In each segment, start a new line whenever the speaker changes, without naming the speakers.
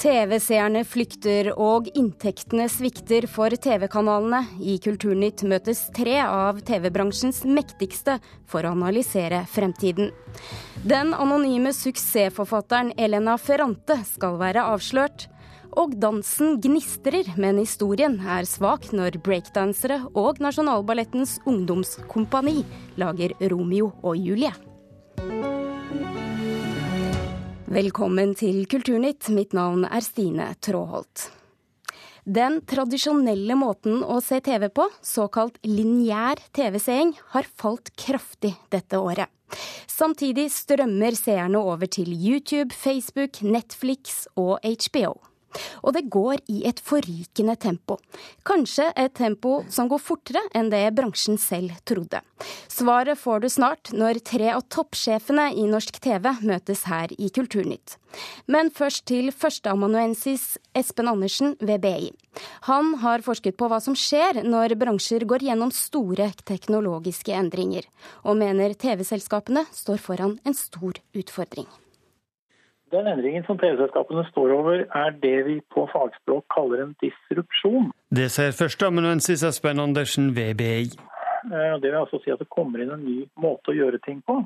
TV-seerne flykter og inntektene svikter for TV-kanalene. I Kulturnytt møtes tre av TV-bransjens mektigste for å analysere fremtiden. Den anonyme suksessforfatteren Elena Ferrante skal være avslørt. Og dansen gnistrer, men historien er svak når breakdansere og Nasjonalballettens ungdomskompani lager Romeo og Julie. Velkommen til Kulturnytt. Mitt navn er Stine Tråholt. Den tradisjonelle måten å se TV på, såkalt lineær TV-seing, har falt kraftig dette året. Samtidig strømmer seerne over til YouTube, Facebook, Netflix og HBO. Og det går i et forrykende tempo. Kanskje et tempo som går fortere enn det bransjen selv trodde. Svaret får du snart når tre av toppsjefene i norsk TV møtes her i Kulturnytt. Men først til førsteamanuensis Espen Andersen ved BI. Han har forsket på hva som skjer når bransjer går gjennom store teknologiske endringer, og mener TV-selskapene står foran en stor utfordring.
Den endringen som TV-selskapene står over, er det vi på fagspråk kaller en disrupsjon.
Det sier førsteamanuensis Espen Andersen ved BI.
Eh, det vil altså si at det kommer inn en ny måte å gjøre ting på,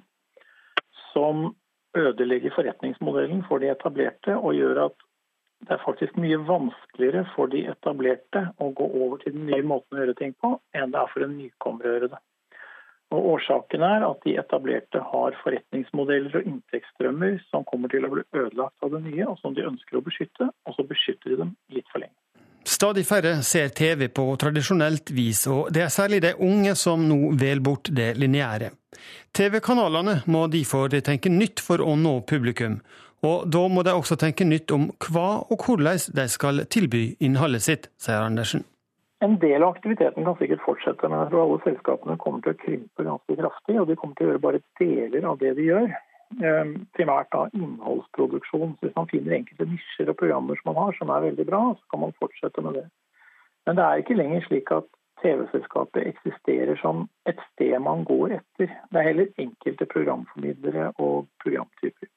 som ødelegger forretningsmodellen for de etablerte, og gjør at det er faktisk mye vanskeligere for de etablerte å gå over til den nye måten å gjøre ting på, enn det er for en nykommer å gjøre det. Og Årsaken er at de etablerte har forretningsmodeller og inntektsstrømmer som kommer til å bli ødelagt av det nye, og som de ønsker å beskytte, og så beskytter de dem litt for lenge.
Stadig færre ser TV på tradisjonelt vis, og det er særlig de unge som nå velger bort det lineære. TV-kanalene må derfor tenke nytt for å nå publikum, og da må de også tenke nytt om hva og hvordan de skal tilby innholdet sitt, sier Andersen.
En del av aktiviteten kan sikkert fortsette, men jeg tror alle selskapene kommer til å krympe ganske kraftig. Og de kommer til å gjøre bare deler av det de gjør. Ehm, primært da innholdsproduksjon. Så hvis man finner enkelte nisjer og programmer som man har som er veldig bra, så kan man fortsette med det. Men det er ikke lenger slik at TV-selskapet eksisterer som et sted man går etter. Det er heller enkelte programformidlere og programtyper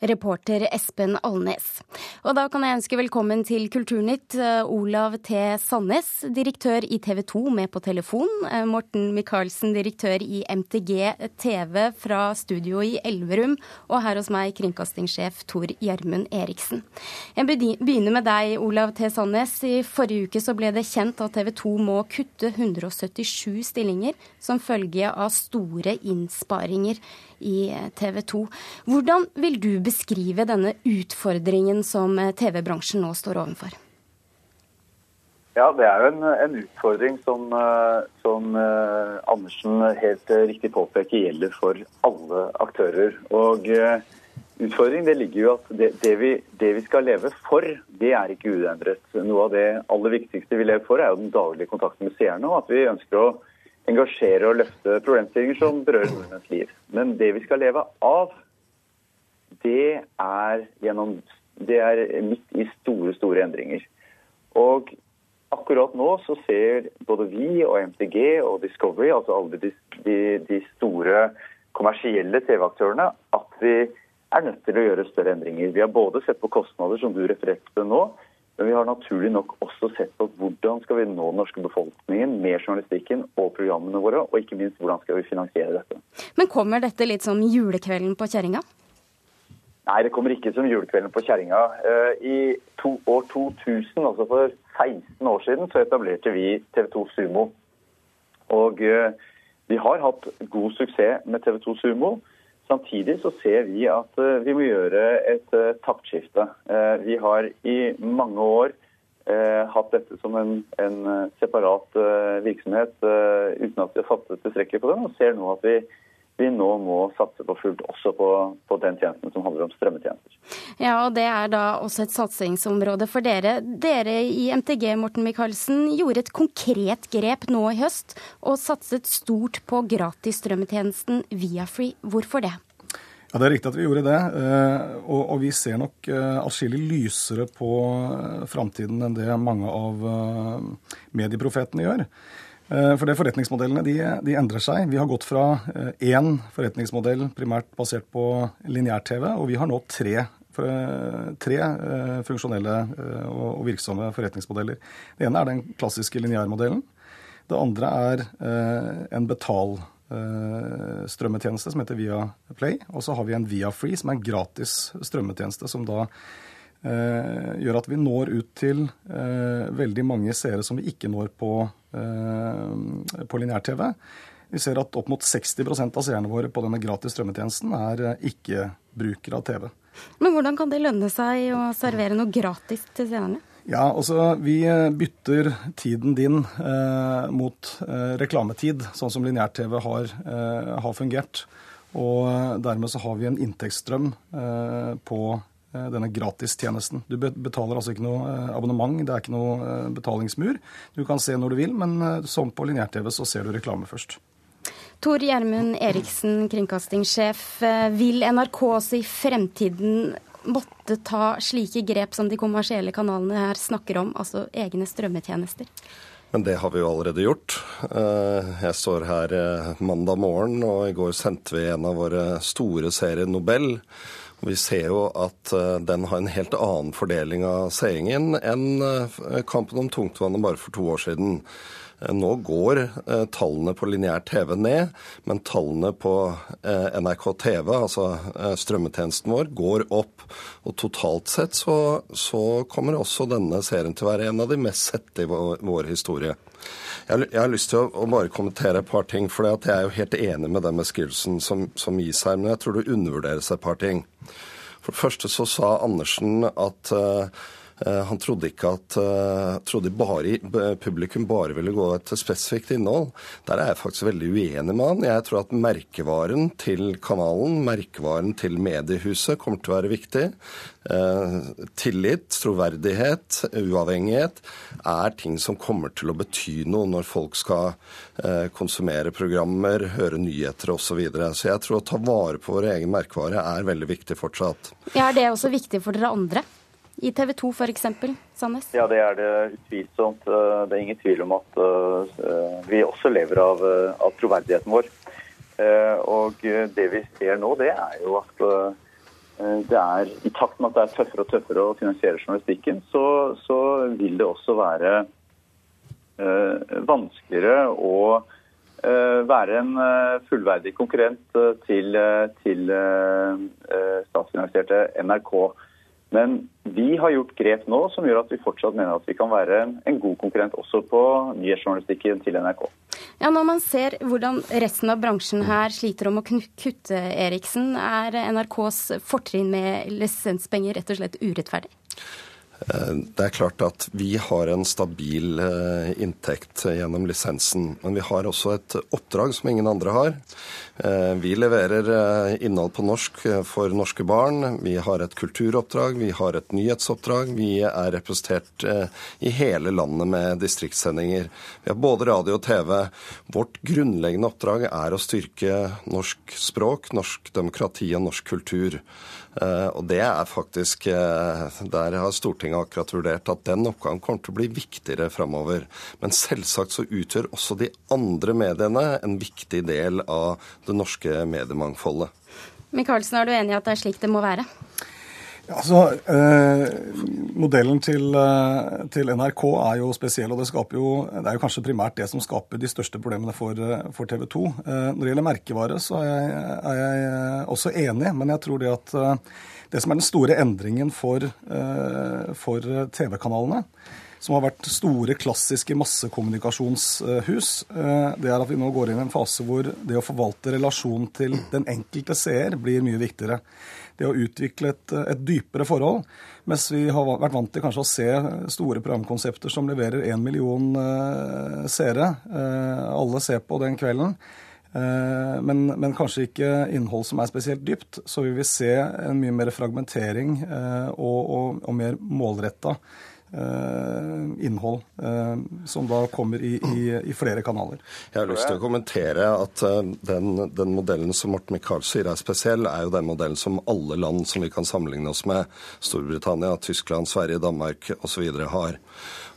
reporter Espen Alnes. Og da kan jeg ønske velkommen til Kulturnytt, eh, Olav T. Sandnes, direktør i TV 2 med på telefon. Eh, Morten Micaelsen, direktør i MTG TV fra studio i Elverum. Og her hos meg kringkastingssjef Tor Gjermund Eriksen. Jeg begynner med deg, Olav T. Sandnes. I forrige uke så ble det kjent at TV 2 må kutte 177 stillinger som følge av store innsparinger i TV 2. Hvordan vil du beskrive denne utfordringen som TV-bransjen nå står overfor?
Ja, Det er jo en, en utfordring som, eh, som Andersen helt riktig påpeker gjelder for alle aktører. Og Utfordringen det ligger jo at det, det, vi, det, vi, skal leve for, det er ikke uendret. Noe av det aller viktigste vi lever for, er jo den daglige kontakten med seerne. Og at vi ønsker å engasjere og løfte problemstillinger som berører nordmenns liv. Men det vi skal leve av, det er, gjennom, det er midt i store, store endringer. Og akkurat nå så ser både vi og MTG og Discovery, altså alle de, de, de store kommersielle TV-aktørene, at vi er nødt til å gjøre større endringer. Vi har både sett på kostnader, som du refererte nå, men vi har naturlig nok også sett på hvordan skal vi nå den norske befolkningen med journalistikken og programmene våre, og ikke minst hvordan skal vi finansiere dette.
Men kommer dette litt som julekvelden på kjerringa?
Nei, det kommer ikke som julekvelden på kjerringa. Eh, I to, år 2000, altså for 16 år siden, så etablerte vi TV 2 Sumo. Og eh, vi har hatt god suksess med TV 2 Sumo. Samtidig så ser vi at eh, vi må gjøre et uh, taktskifte. Uh, vi har i mange år hatt dette som en, en separat virksomhet uten at vi har fattet tilstrekkelig på den, og ser nå at vi, vi nå må satse på fullt også på, på, den tjenesten som handler om strømmetjenester.
Ja, og Det er da også et satsingsområde for dere. Dere i MTG Morten Michaelsen, gjorde et konkret grep nå i høst og satset stort på gratis strømmetjenesten Viafree. Hvorfor det?
Ja, Det er riktig at vi gjorde det. Eh, og, og vi ser nok eh, atskillig lysere på eh, framtiden enn det mange av medieprofetene gjør. For det Forretningsmodellene de, de, endrer seg. Vi har gått fra én forretningsmodell primært basert på lineær-TV, og vi har nå tre tre funksjonelle og virksomme forretningsmodeller. Det ene er den klassiske lineærmodellen. Det andre er en betal strømmetjeneste som heter Viaplay. Og så har vi en Viafree, som er en gratis strømmetjeneste, som da Eh, gjør at vi når ut til eh, veldig mange seere som vi ikke når på, eh, på lineær-TV. Vi ser at opp mot 60% av seerne våre på denne gratis strømmetjenesten er ikke-brukere av TV.
Men hvordan kan det lønne seg å servere noe gratis til seerne?
Ja, altså Vi bytter tiden din eh, mot eh, reklametid, sånn som lineær-TV har, eh, har, fungert. Og dermed så har vi en inntektsstrøm på Eh, denne gratistjenesten. Du betaler altså ikke noe eh, abonnement, det er ikke noe eh, betalingsmur. Du kan se når du vil, men som på lineær-TV så ser du reklame først.
Tor Gjermund Eriksen, kringkastingssjef. Vil NRK også i fremtiden måtte ta slike grep som de kommersielle kanalene her snakker om, altså egne strømmetjenester?
Men det har vi jo allerede gjort. Jeg står her mandag morgen, og i går sendte vi en av våre store serier Nobel vi ser jo at eh, den har en helt annen fordeling av seingen enn eh, kampen om tungtvannet bare for to år siden. Eh, nå går tallene på lineær TV ned, men tallene på NRK TV, altså strømmetjenesten vår, går opp. Og totalt sett så, så kommer også denne serien til å være en av de mest sette i vår historie. Jeg, jeg, har lyst til å, å, bare kommentere et par ting. For jeg er jo helt enig med den beskrivelsen som, som gis her. Men jeg tror det undervurderes et par ting. For det første så sa Andersen at uh, han trodde ikke at uh, trodde bare, publikum bare ville gå etter spesifikt innhold. Der er jeg faktisk veldig uenig med han. Jeg tror at merkevaren til kanalen, merkevaren til mediehuset, kommer til å være viktig. Uh, tillit, troverdighet, uavhengighet er ting som kommer til å bety noe når folk skal konsumere programmer, høre nyheter osv. Så, videre. så jeg tror å ta vare på vår egen merkevare er veldig viktig fortsatt.
Ja, Er det også viktig for dere andre? I TV 2 f.eks., Sandnes?
Ja, det er det utvilsomt. Eh, det er ingen tvil om at eh, vi også lever av, eh, av troverdigheten vår. Og det vi ser nå, det er jo at det er i takt med at det er tøffere og tøffere å finansiere journalistikken, så, så vil det også være vanskeligere å være en fullverdig konkurrent til, til statsfinansierte NRK. Men vi har gjort grep nå som gjør at vi fortsatt mener at vi kan være en god konkurrent også på nyhetsjournalistikken til NRK.
Ja, Når man ser hvordan resten av bransjen her sliter om å kutte, Eriksen, er NRKs fortrinn med lisenspenger rett og slett urettferdig?
Eh, det er klart at vi har en stabil eh, inntekt gjennom lisensen. Men vi har også et oppdrag som ingen andre har. Eh, vi leverer innhold på norsk for norske barn. Vi har et kulturoppdrag, vi har et nyhetsoppdrag. Vi er representert i hele landet med distriktssendinger. Vi har både radio og TV. Vårt grunnleggende oppdrag er å styrke norsk språk, norsk demokrati og norsk kultur. Og det er faktisk Der har Stortinget akkurat vurdert at den oppgaven kommer til å bli viktigere framover. Men selvsagt så utgjør også de andre mediene en viktig del av det norske mediemangfoldet.
Michaelsen, er du enig i at det er slik det må være?
Ja, altså, eh, Modellen til, eh, til, NRK er jo spesiell, og det, jo, det, er jo kanskje primært det som skaper de største problemene for, eh, for TV 2. Eh, når det gjelder merkevare, så er jeg, er jeg, eh, også enig, men jeg tror det at eh, det som er den store endringen for, for TV-kanalene, som har vært store, klassiske massekommunikasjonshus, det er at vi nå går inn i en fase hvor det å forvalte relasjonen til den enkelte seer blir mye viktigere det å utvikle et, et, dypere forhold. Mens vi har vært vant til kanskje å se store programkonsepter som leverer én million uh, seere. Alle ser på den kvelden. Uh, men, men, kanskje ikke innhold som er spesielt dypt. Så vi vil se en mye mer fragmentering og, og, og mer målretta Eh, innhold eh, som da kommer i, i, i, flere kanaler.
Jeg har lyst til å kommentere at eh, den, den modellen som Morten Michaelsen sier er spesiell, er jo den modellen som alle land som vi kan sammenligne oss med, Storbritannia, Tyskland, Sverige, Danmark osv. har.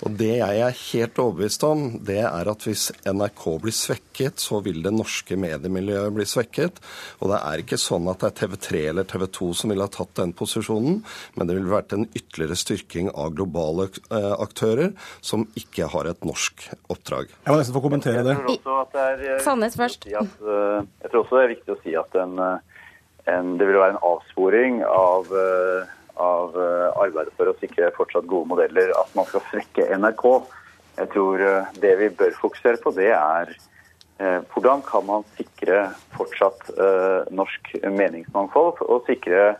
Og Det jeg er helt overbevist om, det er at hvis NRK blir svekket, så vil det norske mediemiljøet bli svekket. Og det er ikke sånn at det er TV3 eller TV 2 som ville ha tatt den posisjonen, men det ville vært en ytterligere styrking av globale eh, aktører som ikke har et norsk oppdrag.
Jeg må nesten få kommentere det.
Sannhet Sandnes først.
Eh, jeg tror også det er viktig å si at en, en, det vil være en avsporing av av eh, arbeidet for å sikre fortsatt gode modeller, at man skal svekke NRK. Jeg tror eh, det vi bør fokusere på, det er eh, hvordan kan man sikre fortsatt norsk meningsmangfold og sikre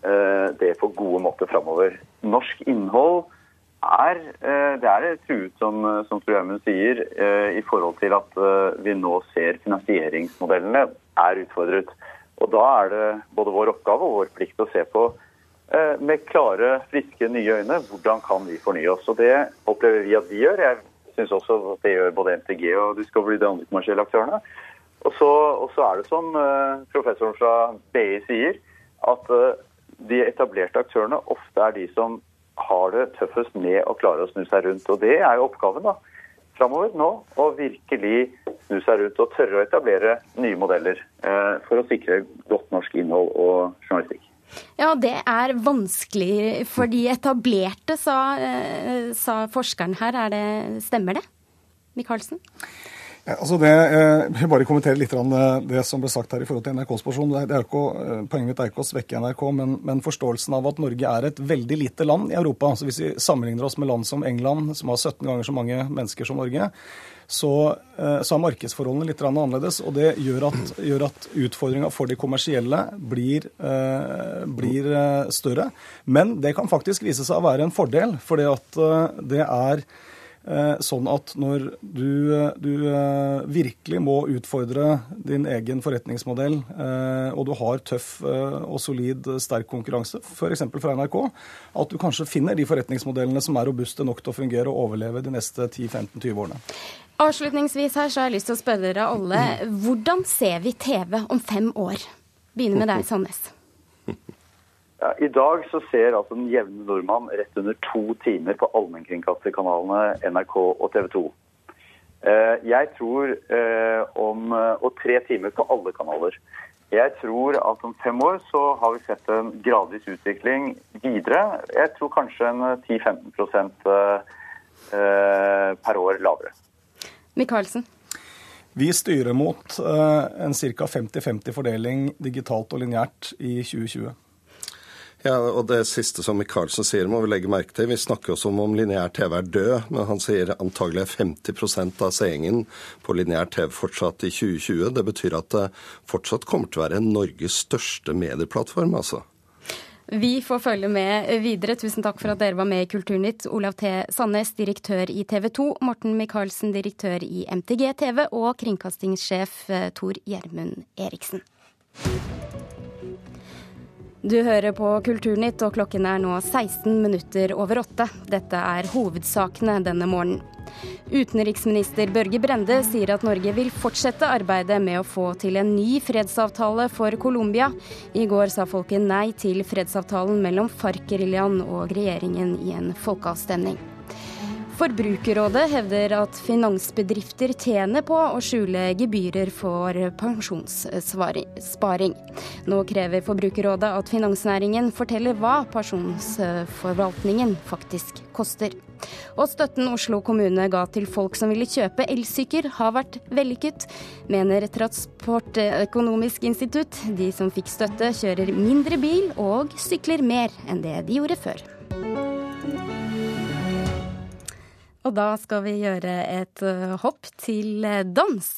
det på gode måter framover. Norsk innhold er, det er truet, som, som programmet sier, i forhold til at vi nå ser finansieringsmodellene er utfordret. Og Da er det både vår oppgave og vår plikt å se på med klare, friske, nye øyne. Hvordan kan vi fornye oss? Og Det opplever vi at vi gjør. Jeg syns også at det gjør både MTG og Discovery, de andre kommersielle aktørene. Og så, og så er det som uh, professoren fra BI sier, at uh, de etablerte aktørene ofte er de som har det tøffest med å klare å snu seg rundt. Og det er jo oppgaven da, framover nå. Å virkelig snu seg rundt og tørre å etablere nye modeller for å sikre godt norsk innhold og journalistikk.
Ja, det er vanskelig for de etablerte, sa, eh, sa forskeren her. Er det, stemmer det? Michaelsen?
Altså det, eh, jeg vil bare kommentere litt eh, det som ble sagt her i forhold til NRKs porsjon. Poenget mitt er ikke å svekke NRK, men, men, forståelsen av at Norge er et veldig lite land i Europa. Altså hvis vi sammenligner oss med land som England, som har 17 ganger så mange mennesker som Norge, så, eh, så er markedsforholdene litt annerledes. Og det gjør at, gjør at utfordringa for de kommersielle blir, eh, blir, eh, større. Men det kan faktisk vise seg å være en fordel, at det er Sånn at når du, du, virkelig må utfordre din egen forretningsmodell, og du har tøff og solid, sterk konkurranse, f.eks. fra NRK, at du kanskje finner de forretningsmodellene som er robuste nok til å fungere og overleve de neste 10-15-20 årene.
Avslutningsvis her så har jeg lyst til å spørre dere alle. Hvordan ser vi TV om fem år? Begynner med deg, Sandnes.
Ja, I dag så ser altså den jevne nordmann rett under to timer på allmennkringkasterkanalene NRK og TV 2. Eh, jeg tror eh, om Og tre timer på alle kanaler. Jeg tror at om fem år så har vi sett en gradvis utvikling videre. Jeg tror kanskje en 10-15% per år lavere.
Michaelsen?
Vi styrer mot en ca. 50-50 fordeling digitalt og lineært i 2020.
Ja, og Det siste som Michaelsen sier, må vi legge merke til. Vi snakker også om om lineær TV er død, men han sier antagelig 50% av seingen på lineær TV fortsatt i 2020. Det betyr at det fortsatt kommer til å være Norges største medieplattform, altså.
Vi får følge med videre. Tusen takk for at dere var med i Kulturnytt. Olav T. Sandnes, direktør i TV 2, Morten Micaelsen, direktør i MTG TV, og kringkastingssjef eh, Tor Gjermund Eriksen. Du hører på Kulturnytt, og klokken er nå 16 minutter over åtte. Dette er hovedsakene denne morgenen. Utenriksminister Børge Brende sier at Norge vil fortsette arbeidet med å få til en ny fredsavtale for Colombia. I går sa folket nei til fredsavtalen mellom FARC-geriljaen og regjeringen i en folkeavstemning. Forbrukerrådet hevder at finansbedrifter tjener på å skjule gebyrer for pensjonssparing. Nå krever Forbrukerrådet at finansnæringen forteller hva pensjonsforvaltningen faktisk koster. Og støtten Oslo kommune ga til folk som ville kjøpe elsykkel, har vært vellykket, mener Transportøkonomisk institutt. De som fikk støtte, kjører mindre bil og sykler mer enn det de gjorde før. Og da skal vi gjøre et eh, hopp til eh, dans.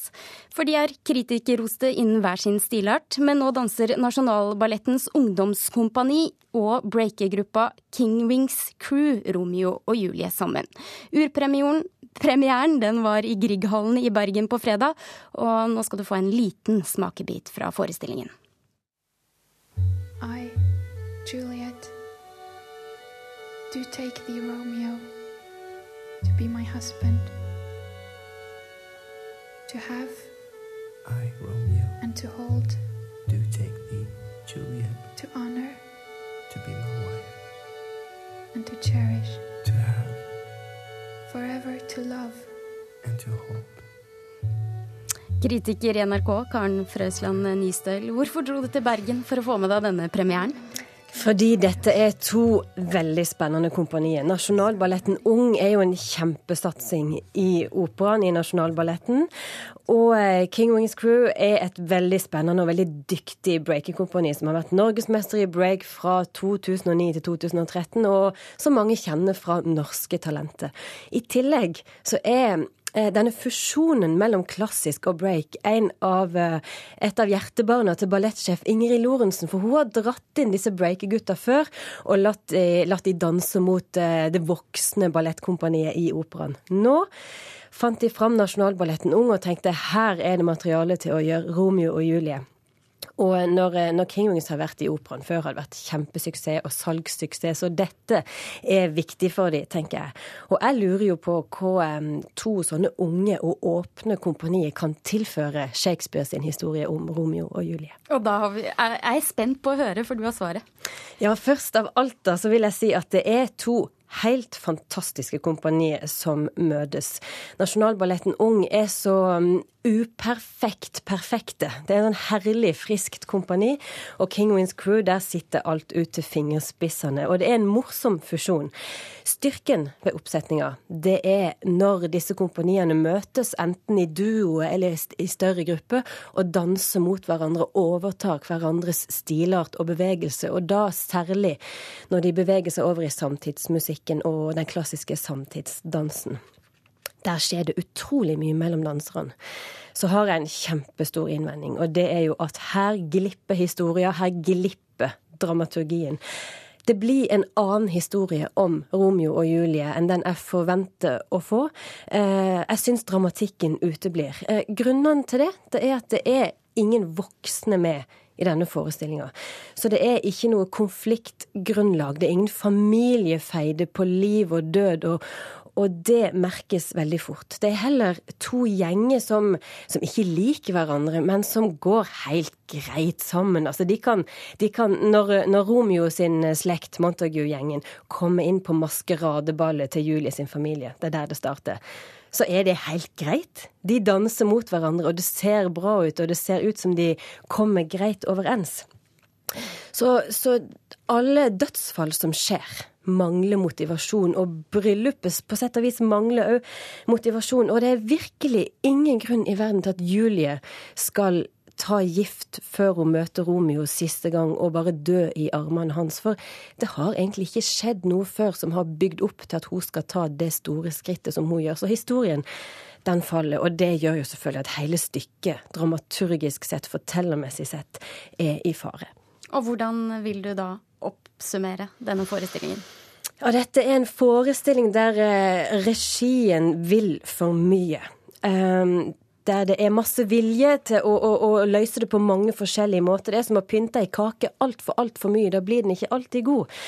For de er kritikerroste innen hver sin stilart, men nå danser Nasjonalballettens ungdomskompani og breakergruppa King Wings Crew Romeo og Julie sammen. Urpremieren den var i Grieghallen i Bergen på fredag, og nå skal du få en liten smakebit fra forestillingen. I, Juliet
Do take thee, Romeo, to be my husband, to have
I, Romeo,
and to hold,
do take thee, Juliet,
to honor
to be my wife,
and to cherish,
to have
forever to love.
and to hold.
Kritiker i NRK, Karen Frøsland Nystøl. Hvorfor dro du til Bergen for å få med deg denne premieren?
Fordi dette er to veldig spennende kompanier. Nasjonalballetten Ung er jo en kjempesatsing i operaen i Nasjonalballetten. Og eh, King Wings Crew er et veldig spennende og veldig dyktig breakerkompani som har vært norgesmester i break fra 2009 til 2013, og som mange kjenner fra norske talenter. I tillegg så er denne fusjonen mellom klassisk og break av, eh, et av hjertebarna til ballettsjef Ingrid Lorentzen. For hun har dratt inn disse breakegutta før og latt, eh, latt de danse mot eh, det voksne ballettkompaniet i operaen. Nå fant de fram Nasjonalballetten Ung og tenkte her er det materiale til å gjøre Romeo og Julie. Og når, eh, når King Wings har vært i operaen før, har det vært kjempesuksess og salgssuksess, så dette er viktig for dem, tenker jeg. Og jeg lurer jo på hva to sånne unge og åpne kompanier kan tilføre Shakespeare sin historie om Romeo og Julie.
Og da har vi, er jeg spent på å høre, for du har svaret.
Ja, først av alt da, så vil jeg si at det er to helt fantastiske kompanier som møtes. Nasjonalballetten Ung er så um, uperfekt perfekte. Det er en sånn herlig friskt kompani. Og King Wins Crew, der sitter alt ut til fingerspissene. Og det er en morsom fusjon. Styrken ved oppsetninga, det er når disse kompaniene møtes, enten i duo eller i større grupper, og danser mot hverandre, overtar hverandres stilart og bevegelse. Og da særlig når de beveger seg over i samtidsmusikken og den klassiske samtidsdansen. Der skjer det utrolig mye mellom danserne. Så har jeg en kjempestor innvending, og det er jo at her glipper historia, her glipper dramaturgien. Det blir en annen historie om Romeo og Julie enn den jeg forventer å få. Eh, jeg syns dramatikken uteblir. Eh, grunnene til det, det er at det er ingen voksne med i denne forestillinga. Så det er ikke noe konfliktgrunnlag. Det er ingen familiefeide på liv og død. Og, og det merkes veldig fort. Det er heller to gjenger som, som ikke liker hverandre, men som går helt greit sammen. Altså de kan, de kan når, når Romeo sin slekt, Montague-gjengen, kommer inn på maskeradeballet til Julie sin familie, det er der det starter, så er det helt greit. De danser mot hverandre, og det ser bra ut, og det ser ut som de kommer greit overens. Så, så alle dødsfall som skjer, mangler motivasjon, og bryllupet på sett og vis mangler òg motivasjon. Og det er virkelig ingen grunn i verden til at Julie skal ta gift før hun møter Romeo siste gang og bare dø i armene hans. For det har egentlig ikke skjedd noe før som har bygd opp til at hun skal ta det store skrittet som hun gjør. Så historien den faller, og det gjør jo selvfølgelig at hele stykket, dramaturgisk sett, fortellermessig sett, er i fare.
Og hvordan vil du da oppsummere denne forestillingen?
Ja, dette er en forestilling der eh, regien vil for mye. Um, der det er masse vilje til å, å, å, løse det på mange forskjellige måter. Det er som å pynte ei kake altfor, altfor mye. Da blir den ikke alltid god.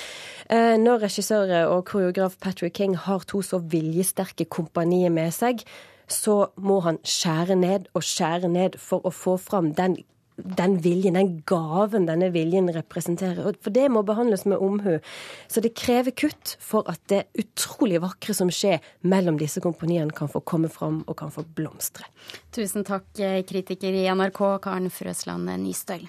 Uh, når regissør og koreograf Patrick King har to så viljesterke kompanier med seg, så må han skjære ned og skjære ned for å få fram den den viljen, den gaven denne viljen representerer. For det må behandles med omhu. Så det krever kutt for at det utrolig vakre som skjer mellom disse komponiene, kan få komme fram og kan få blomstre.
Tusen takk, kritiker i NRK, Karen Frøsland Nystøl.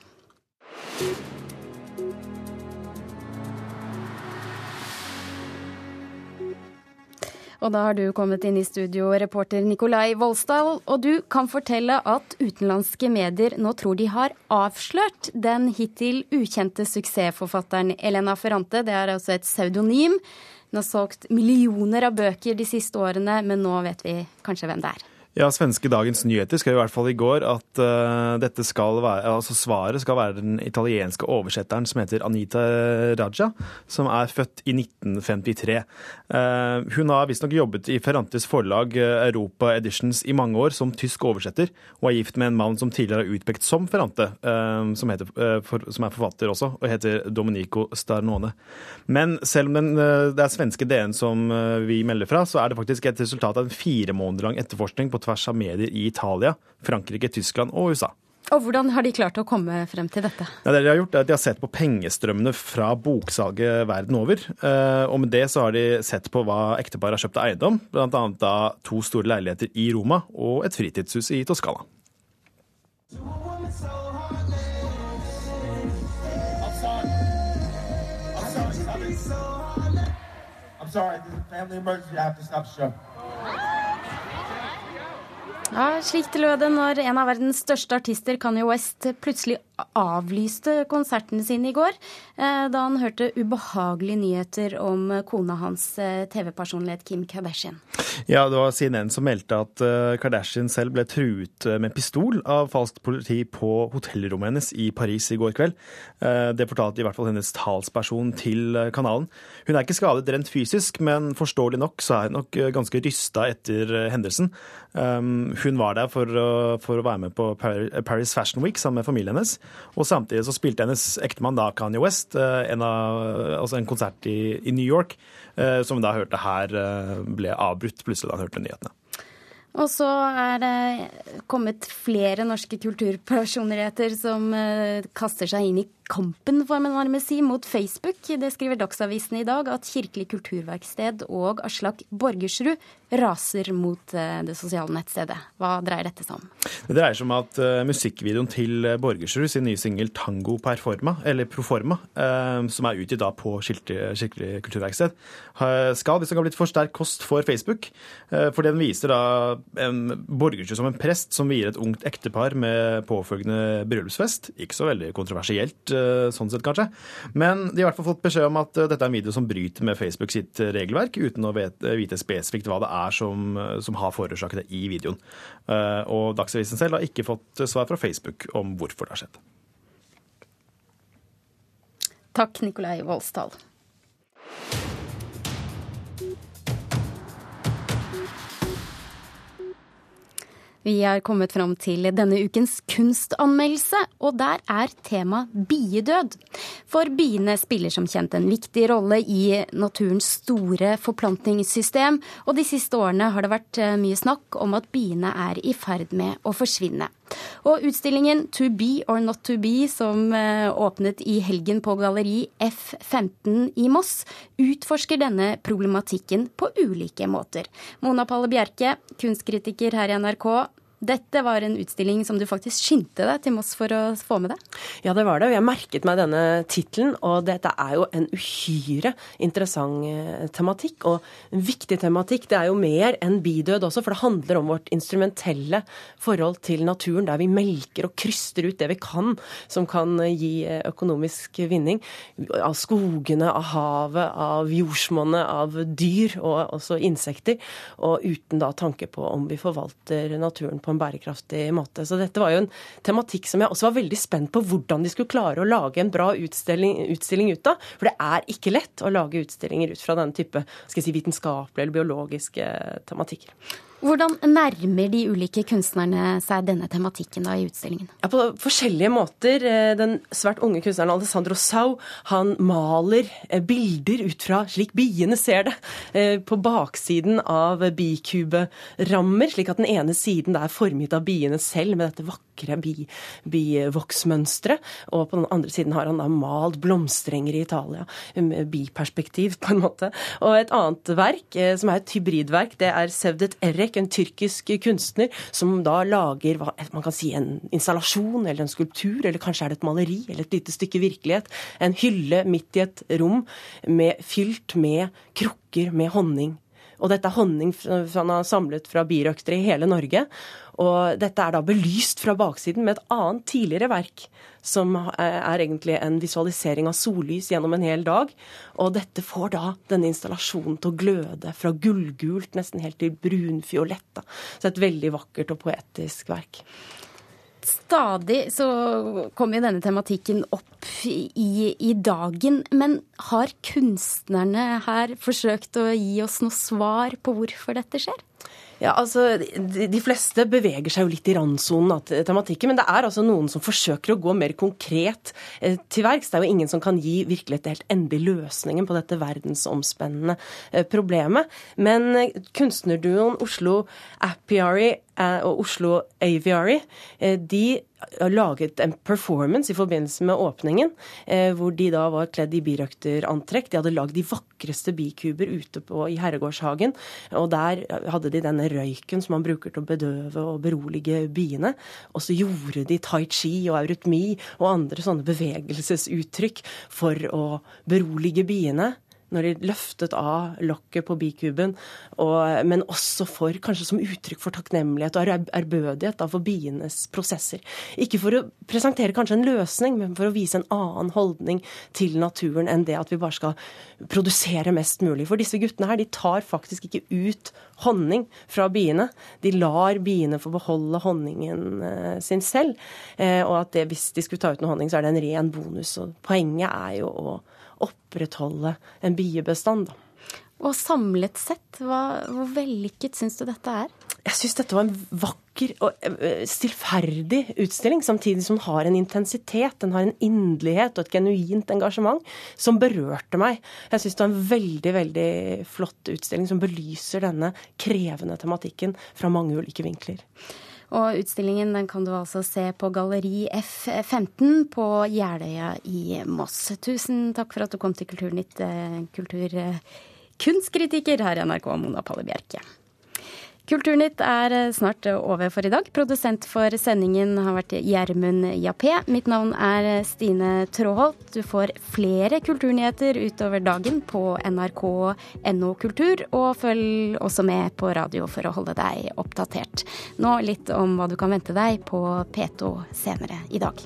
Og da har du kommet inn i studio, reporter Nikolai Volsdal. Og du kan fortelle at utenlandske medier nå tror de har avslørt den hittil ukjente suksessforfatteren Elena Ferrante. Det er altså et pseudonym. Hun har solgt millioner av bøker de siste årene, men nå vet vi kanskje hvem det er.
Ja, svenske Dagens Nyheter skrev i hvert fall i går at uh, være, altså svaret skal være den italienske oversetteren som heter Anita Raja, som er født i 1953. Uh, hun har visstnok jobbet i Ferrantes forlag uh, Europa Editions i mange år som tysk oversetter, og er gift med en mann som tidligere er utpekt som Ferrante, som, heter, for, som, er forfatter også, og heter Domenico Starnone. Men selv om den, det er svenske DN som vi melder fra, så er det faktisk et resultat av en fire måneder lang etterforskning på tvers av medier i Italia, Frankrike, Tyskland og USA.
Og Hvordan har de klart å komme frem til dette?
Ja, det De har gjort er at de har sett på pengestrømmene fra boksalget verden over. Eh, og med det så har de sett på hva ekteparet har kjøpt av eiendom, bl.a. da to store leiligheter i Roma og et fritidshus i Toskana.
I'm sorry, this is a family emergency. I have to stop the show. Ja, Slik det lød det når en av verdens største artister, Kanye West, plutselig avlyste konserten sin i går eh, da han hørte ubehagelige nyheter om kona hans eh, TV-personlighet Kim Kardashian.
Ja, det var CNN som meldte at eh, Kardashian selv ble truet med pistol av falskt politi på hotellrommet hennes i Paris i går kveld. Det fortalte i hvert fall hennes talsperson til kanalen. Hun er ikke skadet rent fysisk, men forståelig nok så er hun nok ganske rysta etter hendelsen. Hun var der for for å være med på Paris Fashion Week sammen med familien hennes. Og samtidig så spilte hennes ektemann da Kanye West eh, en, av, altså en konsert i, i, New York, eh, som hun da hørte her eh, ble avbrutt plutselig da han hørte nyhetene.
Og så er det kommet flere norske kulturpersonligheter som kaster seg inn i kampen, får man nærmest si, mot Facebook. Det skriver Dagsavisen i dag, at Kirkelig kulturverksted og Aslak Borgersrud raser mot eh, det sosiale nettstedet. Hva dreier dette seg om?
Det dreier seg om at uh, musikkvideoen til Borgersrud sin nye singel 'Tango Performa', eller Proforma, som er utgitt da på Kirkelig kulturverksted, skal hvis det kan blitt for sterk kost for Facebook. For den viser da Borgersrud som en prest som vier et ungt ektepar med påfølgende bryllupsfest. Ikke så veldig kontroversielt Eh, sånn sett, kanskje. Men de har i hvert fall fått beskjed om at eh, dette er en video som bryter med Facebook sitt eh, regelverk, uten å vite spesifikt hva det er som, som har forårsaket det i videoen. Og Dagsavisen selv har ikke fått svar fra Facebook om hvorfor det har skjedd.
Takk, Nikolai Voldsdal. Vi er kommet fram til denne ukens kunstanmeldelse, og der er tema biedød. For biene spiller som kjent en viktig rolle i naturens store forplantningssystem, og de siste årene har det vært eh, mye snakk om at biene er i ferd med å forsvinne. Og utstillingen To be or not to be, som eh, åpnet i helgen på galleri F15 i Moss, utforsker denne problematikken på ulike måter. Mona Palle Bjerke, kunstkritiker her i NRK. Dette var en utstilling som du faktisk skyndte deg til Moss for å få med deg?
Ja, det var det. Og jeg merket meg denne tittelen. Og dette er jo en uhyre interessant eh, tematikk. Og en viktig tematikk. Det er jo mer enn bidød også, for det handler om vårt instrumentelle forhold til naturen, der vi melker og kryster ut det vi kan som kan gi eh, økonomisk vinning. Av skogene, av havet, av jordsmonnet, av dyr og også insekter. Og uten da tanke på om vi forvalter naturen på en bærekraftig måte. Så dette var jo en tematikk som jeg også var veldig spent på hvordan de skulle klare å lage en bra utstilling, utstilling ut av. For det er ikke lett å lage utstillinger ut fra denne type skal jeg si, vitenskapelige eller biologiske tematikker.
Hvordan nærmer de ulike kunstnerne seg denne tematikken da i utstillingen?
Ja, På forskjellige måter. Eh, den svært unge kunstneren Alessandro Sau han maler eh, bilder ut fra slik biene ser det, eh, på baksiden av bikuberammer, slik at den ene siden er formet av biene selv med dette vakre bi, og på den andre siden har han da malt blomsterenger i Italia, med biperspektiv på en måte. Og et annet verk, som er et hybridverk, det er Sevdet Erek en tyrkisk kunstner, som da lager man kan si en installasjon eller en skulptur, eller kanskje er det et maleri eller et lite stykke virkelighet. En hylle midt i et rom med, fylt med krukker med honning Og dette er honning han har samlet fra birøktere i hele Norge. Og dette er da belyst fra baksiden med et annet tidligere verk, som er egentlig en visualisering av sollys gjennom en hel dag. Og dette får da denne installasjonen til å gløde fra gullgult nesten helt til brunfiolett. Så et veldig vakkert og poetisk verk.
Stadig så kommer jo denne tematikken opp i, i, dagen. Men har kunstnerne her forsøkt å gi oss noe svar på hvorfor dette skjer?
Ja, altså, de, de, fleste beveger seg jo litt i randsonen av tematikken, men det er altså noen som forsøker å gå mer konkret eh, til verks. Det er jo ingen som kan gi virkelig et helt endelig løsningen på dette verdensomspennende eh, problemet. Men eh, kunstnerduoen Oslo Apiary Eh, og Oslo Aviary, eh, de har laget en performance i forbindelse med åpningen, eh, hvor de da var kledd i birøkterantrekk. De hadde lagd de vakreste bikuber ute på, i Herregårdshagen. Og der hadde de denne røyken som man bruker til å bedøve og berolige biene. Og så gjorde de tai chi og eurytmi og andre sånne bevegelsesuttrykk for å berolige biene når de løftet av lokket på bikuben, og, men også for, kanskje som uttrykk for takknemlighet og ærbødighet for bienes prosesser. Ikke for å presentere kanskje en løsning, men for å vise en annen holdning til naturen enn det at vi bare skal produsere mest mulig. For disse guttene her, de tar faktisk ikke ut honning fra biene. De lar biene få beholde honningen eh, sin selv. Eh, og at det, hvis de skulle ta ut noe honning, så er det en ren bonus. Og poenget er jo å opprettholde en biebestand.
Og samlet sett, hva, hvor vellykket syns du dette er?
Jeg syns dette var en vakker og eh, stillferdig utstilling, samtidig som den har en intensitet, den har en inderlighet og et genuint engasjement som berørte meg. Jeg syns det var en veldig, veldig flott utstilling som belyser denne krevende tematikken fra mange ulike vinkler.
Og utstillingen den kan du altså se på Galleri F15 på Jeløya i Moss. Tusen takk for at du kom til Kulturnytt, eh, kulturkunstkritiker her i NRK, Mona Palle Bjerke. Kulturnytt er eh, snart over for i dag. Produsent for sendingen har vært Gjermund Jappé. Mitt navn er eh, Stine Tråholt. Du får flere kulturnyheter utover dagen på nrk.no kultur, og følg også med på radio for å holde deg oppdatert. Nå litt om hva du kan vente deg på P2 senere i dag.